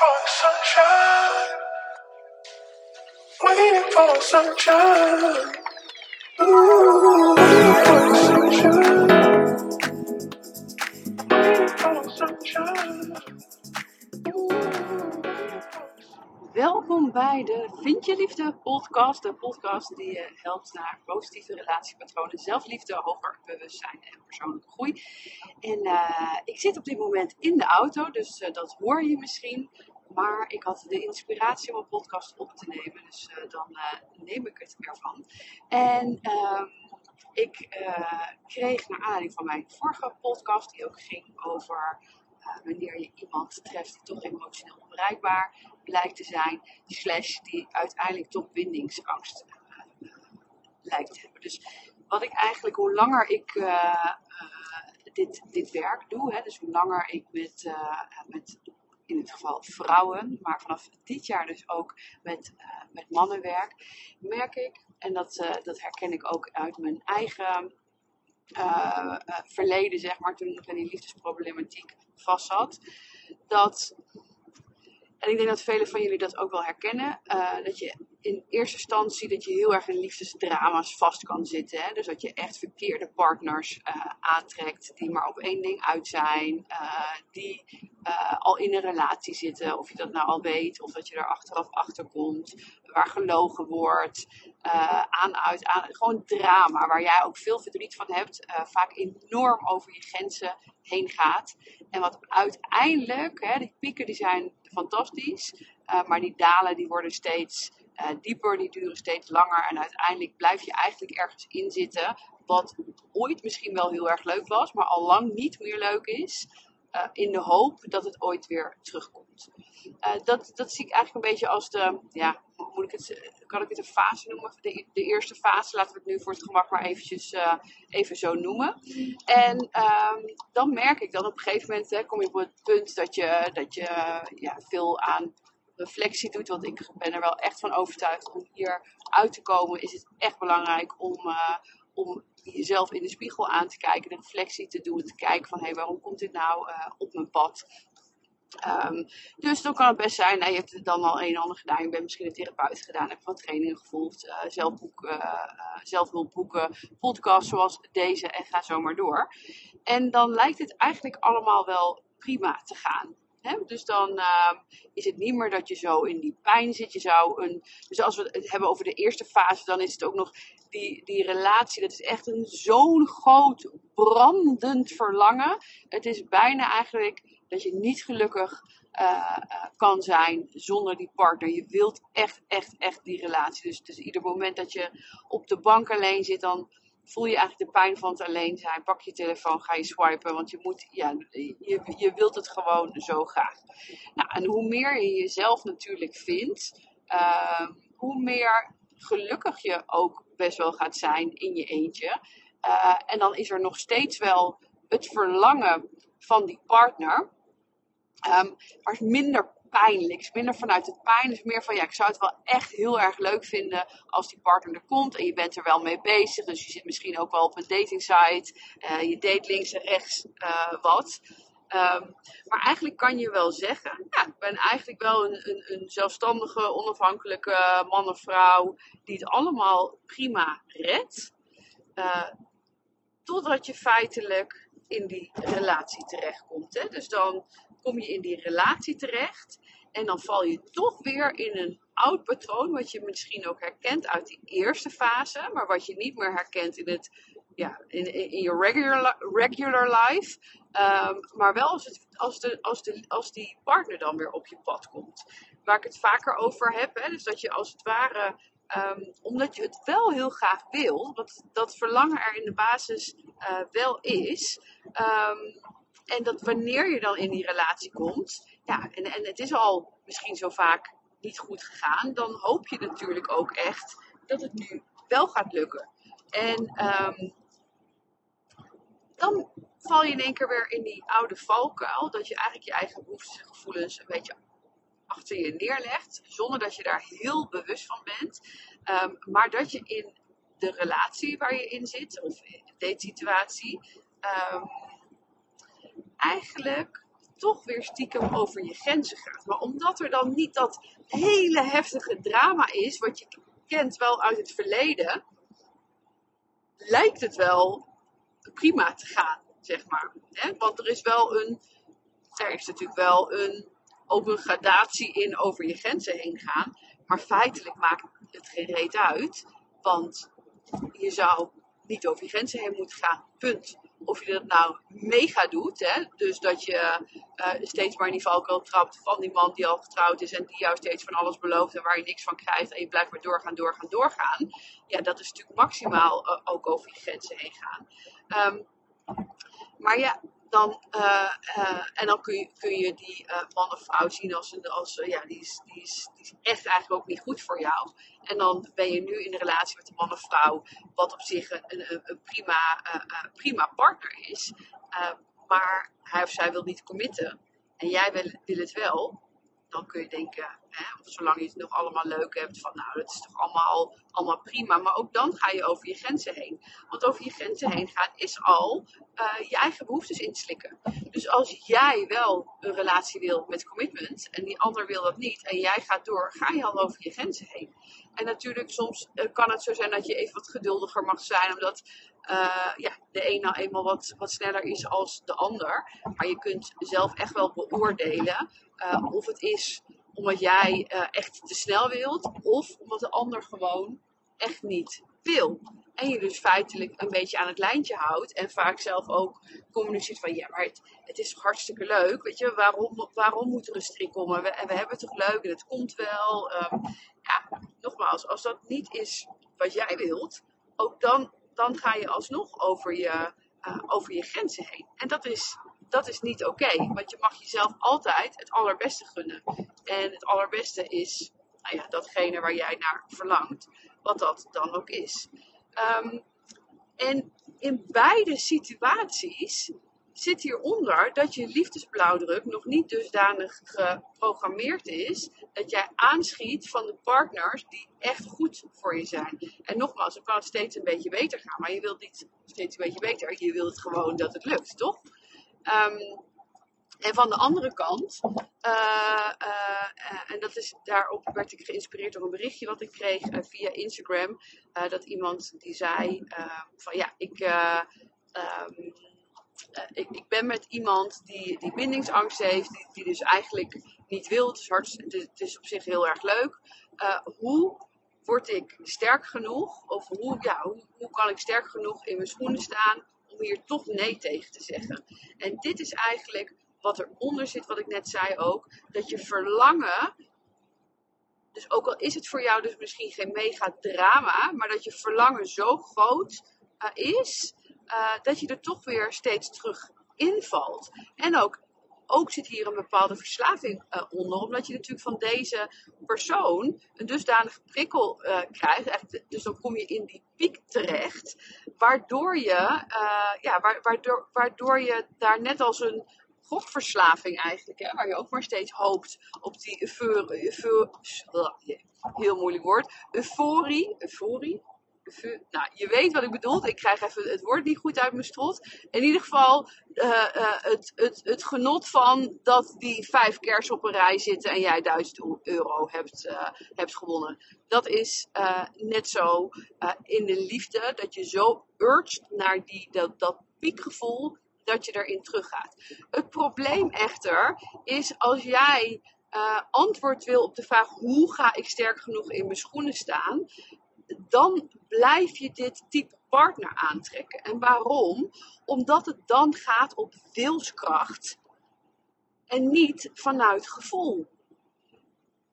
for sunshine. Sunshine. Ooh, waiting sunshine. Sunshine. Welkom bij de Vind je Liefde podcast. De podcast die je helpt naar positieve relatiepatronen, zelfliefde, hoger bewustzijn en persoonlijke groei. En eh, ik zit op dit moment in de auto, dus eh, dat hoor je misschien. Maar ik had de inspiratie om een podcast op te nemen, dus eh, dan eh, neem ik het ervan. En ehm, ik eh, kreeg naar aanleiding van mijn vorige podcast, die ook ging over wanneer je iemand treft die toch emotioneel onbereikbaar blijkt te zijn, slash die uiteindelijk toch bindingsangst lijkt te hebben. Dus wat ik eigenlijk, hoe langer ik dit, dit werk doe, hè, dus hoe langer ik met in het geval vrouwen, maar vanaf dit jaar dus ook met, eh, met mannen werk, merk ik, en dat, eh, dat herken ik ook uit mijn eigen eh, verleden, zeg maar, toen ik in die liefdesproblematiek vast zat, dat, en ik denk dat velen van jullie dat ook wel herkennen, dat je in eerste instantie dat je heel erg in liefdesdrama's vast kan zitten. Hè? Dus dat je echt verkeerde partners eh, aantrekt die maar op één ding uit zijn, eh, die eh, al in een relatie zitten, of je dat nou al weet, of dat je er achteraf achter komt, waar gelogen wordt, aan, uit, aan, gewoon drama, waar jij ook veel verdriet van hebt, vaak enorm over je grenzen heen gaat. En wat uiteindelijk, hè, die pieken die zijn fantastisch, maar die dalen die worden steeds eh, dieper, die duren steeds langer en uiteindelijk blijf je eigenlijk ergens in zitten wat ooit misschien wel heel erg leuk was, maar al lang niet meer leuk is. eh, in de hoop dat het ooit weer terugkomt. Eh, dat, dat zie ik eigenlijk een beetje als de, ja, moet ik het, kan ik het een fase noemen? De, de eerste fase, laten we het nu voor het gemak maar eventjes even zo noemen. En ehm, dan merk ik dan op een gegeven moment, hè, kom je op het punt dat je, dat je ja, veel aan reflectie doet. Want ik ben er wel echt van overtuigd om hier uit te komen, is het echt belangrijk om, eh, om jezelf in de spiegel aan te kijken, de reflectie te doen, te kijken van hé, hey, waarom komt dit nou eh, op mijn pad? Ehm, dus dan kan het best zijn, nou, je hebt dan al een en ander gedaan, je bent misschien een therapeut gedaan, heb wat trainingen gevolgd, eh, zelfboek, eh, zelfhulpboeken, podcasts zoals deze en ga zo maar door. En dan lijkt het eigenlijk allemaal wel prima te gaan. Dus dan ehm, is het niet meer dat je zo in die pijn zit. Je zou een, dus als we het hebben over de eerste fase, dan is het ook nog die, die relatie. Dat is echt een zo'n groot brandend verlangen. Het is bijna eigenlijk dat je niet gelukkig eh, eh, kan zijn zonder die partner. Je wilt echt, echt, echt die relatie. Dus, dus ieder moment dat je op de bank alleen zit, dan voel je eigenlijk de pijn van het alleen zijn. Pak je telefoon, ga je swipen, want je, moet, ja, je, je wilt het gewoon zo graag. Nou, en hoe meer je jezelf natuurlijk vindt, ehm, hoe meer gelukkig je ook best wel gaat zijn in je eentje. Eh, en dan is er nog steeds wel het verlangen van die partner. Ehm, maar minder pijnlijk. Het is minder vanuit het pijn. Is meer van ja, ik zou het wel echt heel erg leuk vinden als die partner er komt. En je bent er wel mee bezig. Dus je zit misschien ook wel op een dating site. Eh, je date links en rechts eh, wat. Ehm, maar eigenlijk kan je wel zeggen, ja, ik ben eigenlijk wel een, een, een zelfstandige, onafhankelijke man of vrouw die het allemaal prima redt. Eh, totdat je feitelijk in die relatie terechtkomt. Hè? Dus dan kom je in die relatie terecht en dan val je toch weer in een oud patroon, wat je misschien ook herkent uit die eerste fase, maar wat je niet meer herkent in, het, ja, in, in, je regular, regular life. Ehm, maar wel als, het, als, de, als, de, als die partner dan weer op je pad komt. Waar ik het vaker over heb, dus dat je als het ware Ehm, omdat je het wel heel graag wil, wat dat verlangen er in de basis eh, wel is. Ehm, en dat wanneer je dan in die relatie komt, ja, en, en het is al misschien zo vaak niet goed gegaan, dan hoop je natuurlijk ook echt dat het nu wel gaat lukken. En ehm, dan val je in één keer weer in die oude valkuil, dat je eigenlijk je eigen behoeftes en gevoelens een beetje achter je neerlegt, zonder dat je daar heel bewust van bent. Ehm, maar dat je in de relatie waar je in zit, of in de datesituatie, ehm eigenlijk toch weer stiekem over je grenzen gaat. Maar omdat er dan niet dat hele heftige drama is, wat je kent wel uit het verleden, lijkt het wel prima te gaan, zeg maar. Want er is wel een, er is natuurlijk wel een, ook een gradatie in over je grenzen heen gaan. Maar feitelijk maakt het geen reet uit, want je zou niet over je grenzen heen moeten gaan. Punt. Of je dat nou mega doet, hè? dus dat je uh, steeds maar in die valkuil trapt van die man die al getrouwd is en die jou steeds van alles belooft en waar je niks van krijgt en je blijft maar doorgaan, doorgaan, doorgaan. Ja, dat is natuurlijk maximaal uh, ook over je grenzen heen gaan. Um, maar ja, dan, uh, uh, en dan kun je, kun je die uh, man of vrouw zien als, als ja, die is, die, is, die is echt eigenlijk ook niet goed voor jou. En dan ben je nu in een relatie met een man of vrouw, wat op zich een, een, een prima, partner is. maar hij of zij wil niet committen. En jij wil, wil het wel dan kun je denken, of zolang je het nog allemaal leuk hebt, van nou, dat is toch allemaal, allemaal prima. Maar ook dan ga je over je grenzen heen. Want over je grenzen heen gaan is al uh, je eigen behoeftes inslikken. Dus als jij wel een relatie wil met commitment en die ander wil dat niet en jij gaat door, ga je al over je grenzen heen. En natuurlijk, soms uh, kan het zo zijn dat je even wat geduldiger mag zijn, omdat uh, ja, de een nou eenmaal wat, wat sneller is als de ander. Maar je kunt zelf echt wel beoordelen of het is omdat jij uh, echt te snel wilt, of omdat de ander gewoon echt niet wil. En je dus feitelijk een beetje aan het lijntje houdt. En vaak zelf ook communiceert van ja, maar het, is hartstikke leuk. Weet je, waarom, waarom moet er een strik komen? En we, we hebben het toch leuk en het komt wel. Um, ja, nogmaals, als dat niet is wat jij wilt, ook dan, dan ga je alsnog over je, uh, over je grenzen heen. En dat is dat is niet oké. Want je mag jezelf altijd het allerbeste gunnen. En het allerbeste is nou ja, datgene waar jij naar verlangt. Wat dat dan ook is. Um, en in beide situaties zit hieronder dat je liefdesblauwdruk nog niet dusdanig geprogrammeerd is dat jij aanschiet van de partners die echt goed voor je zijn. En nogmaals, dan kan het steeds een beetje beter gaan, maar je wilt niet steeds een beetje beter, je wilt het gewoon dat het lukt, toch? Um, en van de andere kant, uh, uh, en dat is, daarop werd ik geïnspireerd door een berichtje wat ik kreeg via Instagram. dat iemand die zei van ja, ik, um, ik, ik, ben met iemand die, die bindingsangst heeft, die, die dus eigenlijk niet wil. Het is, op zich heel erg leuk. hoe word ik sterk genoeg? Of hoe, ja, hoe, kan ik sterk genoeg in mijn schoenen staan hier toch nee tegen te zeggen. En dit is eigenlijk wat eronder zit, wat ik net zei ook. Dat je verlangen, dus ook al is het voor jou dus misschien geen mega drama, maar dat je verlangen zo groot uh, is, uh, dat je er toch weer steeds terug invalt. En ook ook zit hier een bepaalde verslaving uh, onder, omdat je natuurlijk van deze persoon een dusdanige prikkel uh, krijgt. dus dan kom je in die piek terecht, waardoor je, uh, ja, waardoor, waardoor je daar net als een gokverslaving eigenlijk, hè, waar je ook maar steeds hoopt op die euforie, heel moeilijk woord, euforie, euforie, nou, je weet wat ik bedoel. Ik krijg even het woord niet goed uit mijn strot. In ieder geval uh, uh, het, het, het genot van dat die vijf kersen op een rij zitten en jij 1000 euro hebt, uh, hebt gewonnen. Dat is net zo in de liefde, dat je zo urgt naar die, dat, dat piekgevoel, dat je erin teruggaat. Het probleem echter is als jij antwoord wil op de vraag hoe ga ik sterk genoeg in mijn schoenen staan, dan blijf je dit type partner aantrekken. En waarom? Omdat het dan gaat op wilskracht en niet vanuit gevoel.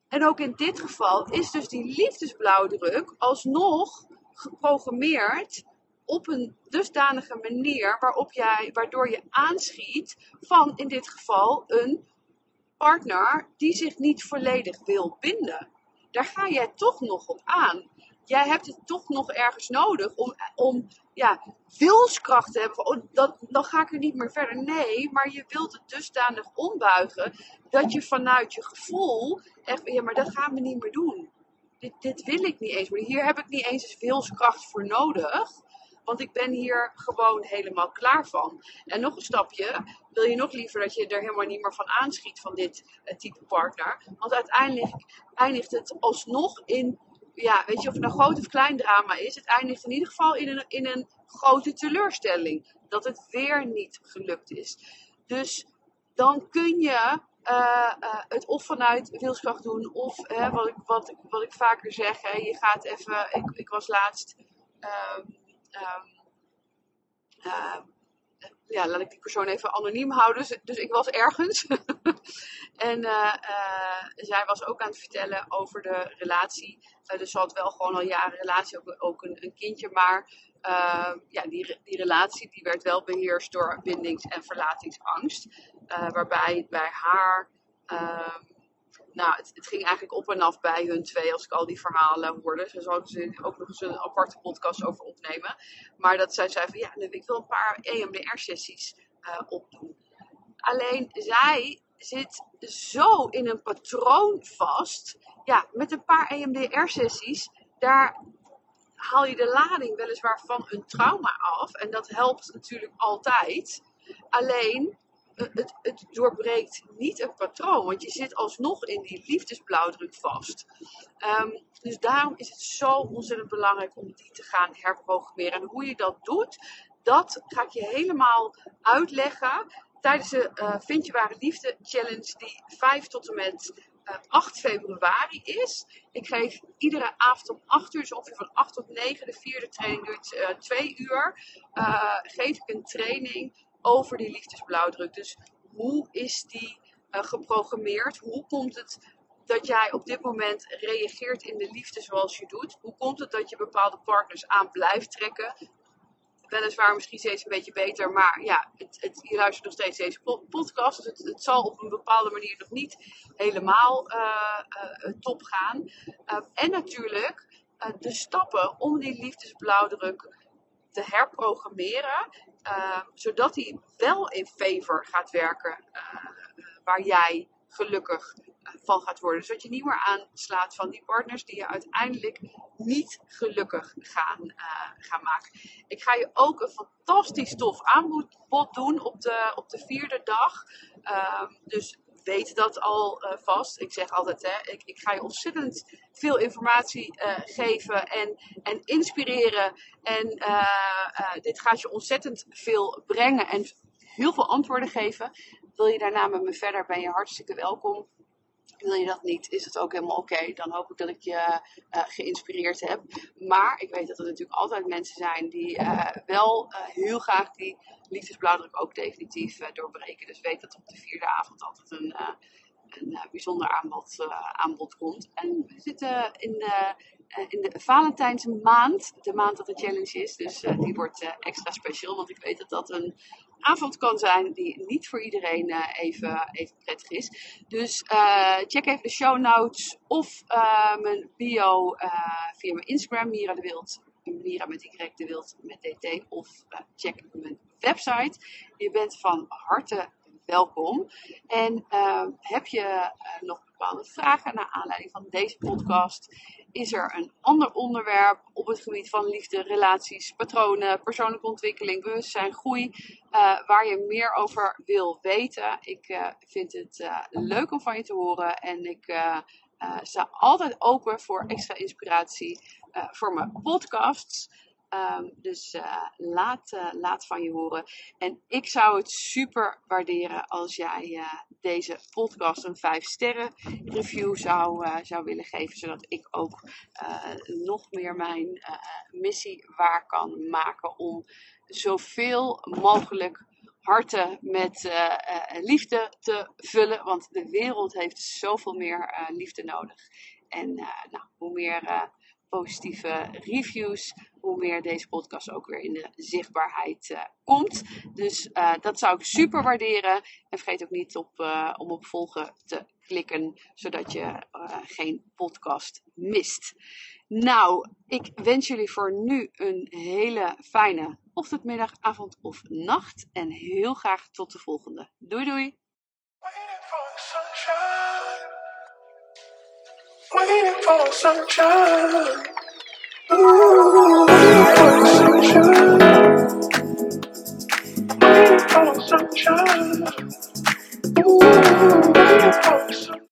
En ook in dit geval is dus die liefdesblauwdruk alsnog geprogrammeerd op een dusdanige manier waarop jij, waardoor je aanschiet van in dit geval een partner die zich niet volledig wil binden. Daar ga jij toch nog op aan jij hebt het toch nog ergens nodig om, om ja, wilskracht te hebben. Oh, dat, dan ga ik er niet meer verder. Nee, maar je wilt het dusdanig ombuigen dat je vanuit je gevoel echt, ja, maar dat gaan we niet meer doen. Dit, dit wil ik niet eens meer. Hier heb ik niet eens wilskracht voor nodig. Want ik ben hier gewoon helemaal klaar van. En nog een stapje, wil je nog liever dat je er helemaal niet meer van aanschiet van dit uh, type partner. Want uiteindelijk eindigt het alsnog in, ja, weet je of het nou groot of klein drama is. Het eindigt in ieder geval in een, in een grote teleurstelling. Dat het weer niet gelukt is. Dus dan kun je uh, uh, het of vanuit wilskracht doen, of wat, ik, wat, wat ik vaker zeg, je gaat even, ik, ik was laatst, um, um, uh, ja, laat ik die persoon even anoniem houden, dus, dus ik was ergens. en zij was ook aan het vertellen over de relatie, dus ze had wel gewoon al jaren relatie, ook, een, een kindje, maar ja, die, die relatie die werd wel beheerst door bindings- en verlatingsangst. Waarbij bij haar, uh, nou, het, ging eigenlijk op en af bij hun twee als ik al die verhalen hoorde. Ze zouden ze ook nog eens een aparte podcast over opnemen. Maar dat zij zei van ja, ik wil een paar EMDR-sessies uh, opdoen. Alleen zij zit zo in een patroon vast. Ja, met een paar EMDR-sessies, daar haal je de lading weliswaar van een trauma af. En dat helpt natuurlijk altijd. Alleen het, het, doorbreekt niet een patroon, want je zit alsnog in die liefdesblauwdruk vast. Um, dus daarom is het zo ontzettend belangrijk om die te gaan herprogrammeren. En hoe je dat doet, dat ga ik je helemaal uitleggen tijdens de uh, Vind je liefde challenge die 5 tot en met uh, eh, 8 februari is. Ik geef iedere avond om 8 uur, dus ongeveer van 8 tot 9, de vierde training duurt uh, 2 uur, geef ik een training over die liefdesblauwdruk. Dus hoe is die uh, geprogrammeerd? Hoe komt het dat jij op dit moment reageert in de liefde zoals je doet? Hoe komt het dat je bepaalde partners aan blijft trekken? Weliswaar misschien steeds een beetje beter, maar ja, het, het, je luistert nog steeds deze podcast. Dus het, het, zal op een bepaalde manier nog niet helemaal uh, uh, top gaan. en natuurlijk de stappen om die liefdesblauwdruk te herprogrammeren, uh, zodat hij wel in favor gaat werken, uh, waar jij gelukkig van gaat worden. Zodat je niet meer aanslaat van die partners die je uiteindelijk niet gelukkig gaan, uh, gaan maken. Ik ga je ook een fantastisch tof aanbod doen op de, op de vierde dag. Ehm, dus weet dat al uh, vast. Ik zeg altijd, hè, ik, ik ga je ontzettend veel informatie uh, geven en, en inspireren. En uh, dit gaat je ontzettend veel brengen en heel veel antwoorden geven. Wil je daarna met me verder, ben je hartstikke welkom. Wil je dat niet, is het ook helemaal oké. Dan hoop ik dat ik je uh, geïnspireerd heb. Maar ik weet dat er natuurlijk altijd mensen zijn die uh, wel uh, heel graag die liefdesblauwdruk ook definitief doorbreken. Dus weet dat op de vierde avond altijd een, een bijzonder aanbod, aanbod komt. En we zitten in in de Valentijnsmaand, de maand dat de challenge is. Dus die wordt extra speciaal, want ik weet dat dat een avond kan zijn die niet voor iedereen even, even prettig is. Dus check even de show notes of mijn bio via mijn Instagram, Mira de Wild. Mira met Y de Wild met DT. Of check mijn website. Je bent van harte welkom. En heb je nog bepaalde vragen naar aanleiding van deze podcast? Is er een ander onderwerp op het gebied van liefde, relaties, patronen, persoonlijke ontwikkeling, bewustzijn, groei, uh, waar je meer over wil weten. Ik uh, vind het uh, leuk om van je te horen en ik sta altijd open voor extra inspiratie voor mijn podcasts. Um, dus uh, laat, uh, laat van je horen. En ik zou het super waarderen als jij uh, deze podcast een 5 sterren review zou, zou willen geven. Zodat ik ook nog meer mijn missie waar kan maken om zoveel mogelijk harten met liefde te vullen. Want de wereld heeft zoveel meer liefde nodig. En nou, hoe meer positieve reviews, hoe meer deze podcast ook weer in de zichtbaarheid uh, komt. Dus uh, dat zou ik super waarderen. En vergeet ook niet op, uh, om op volgen te klikken, zodat je geen podcast mist. Nou, ik wens jullie voor nu een hele fijne ochtend, middag, avond of nacht. En heel graag tot de volgende. Doei doei! waiting for sunshine. Ooh, waiting for sunshine. Waiting for sunshine. Ooh, waiting for sunshine.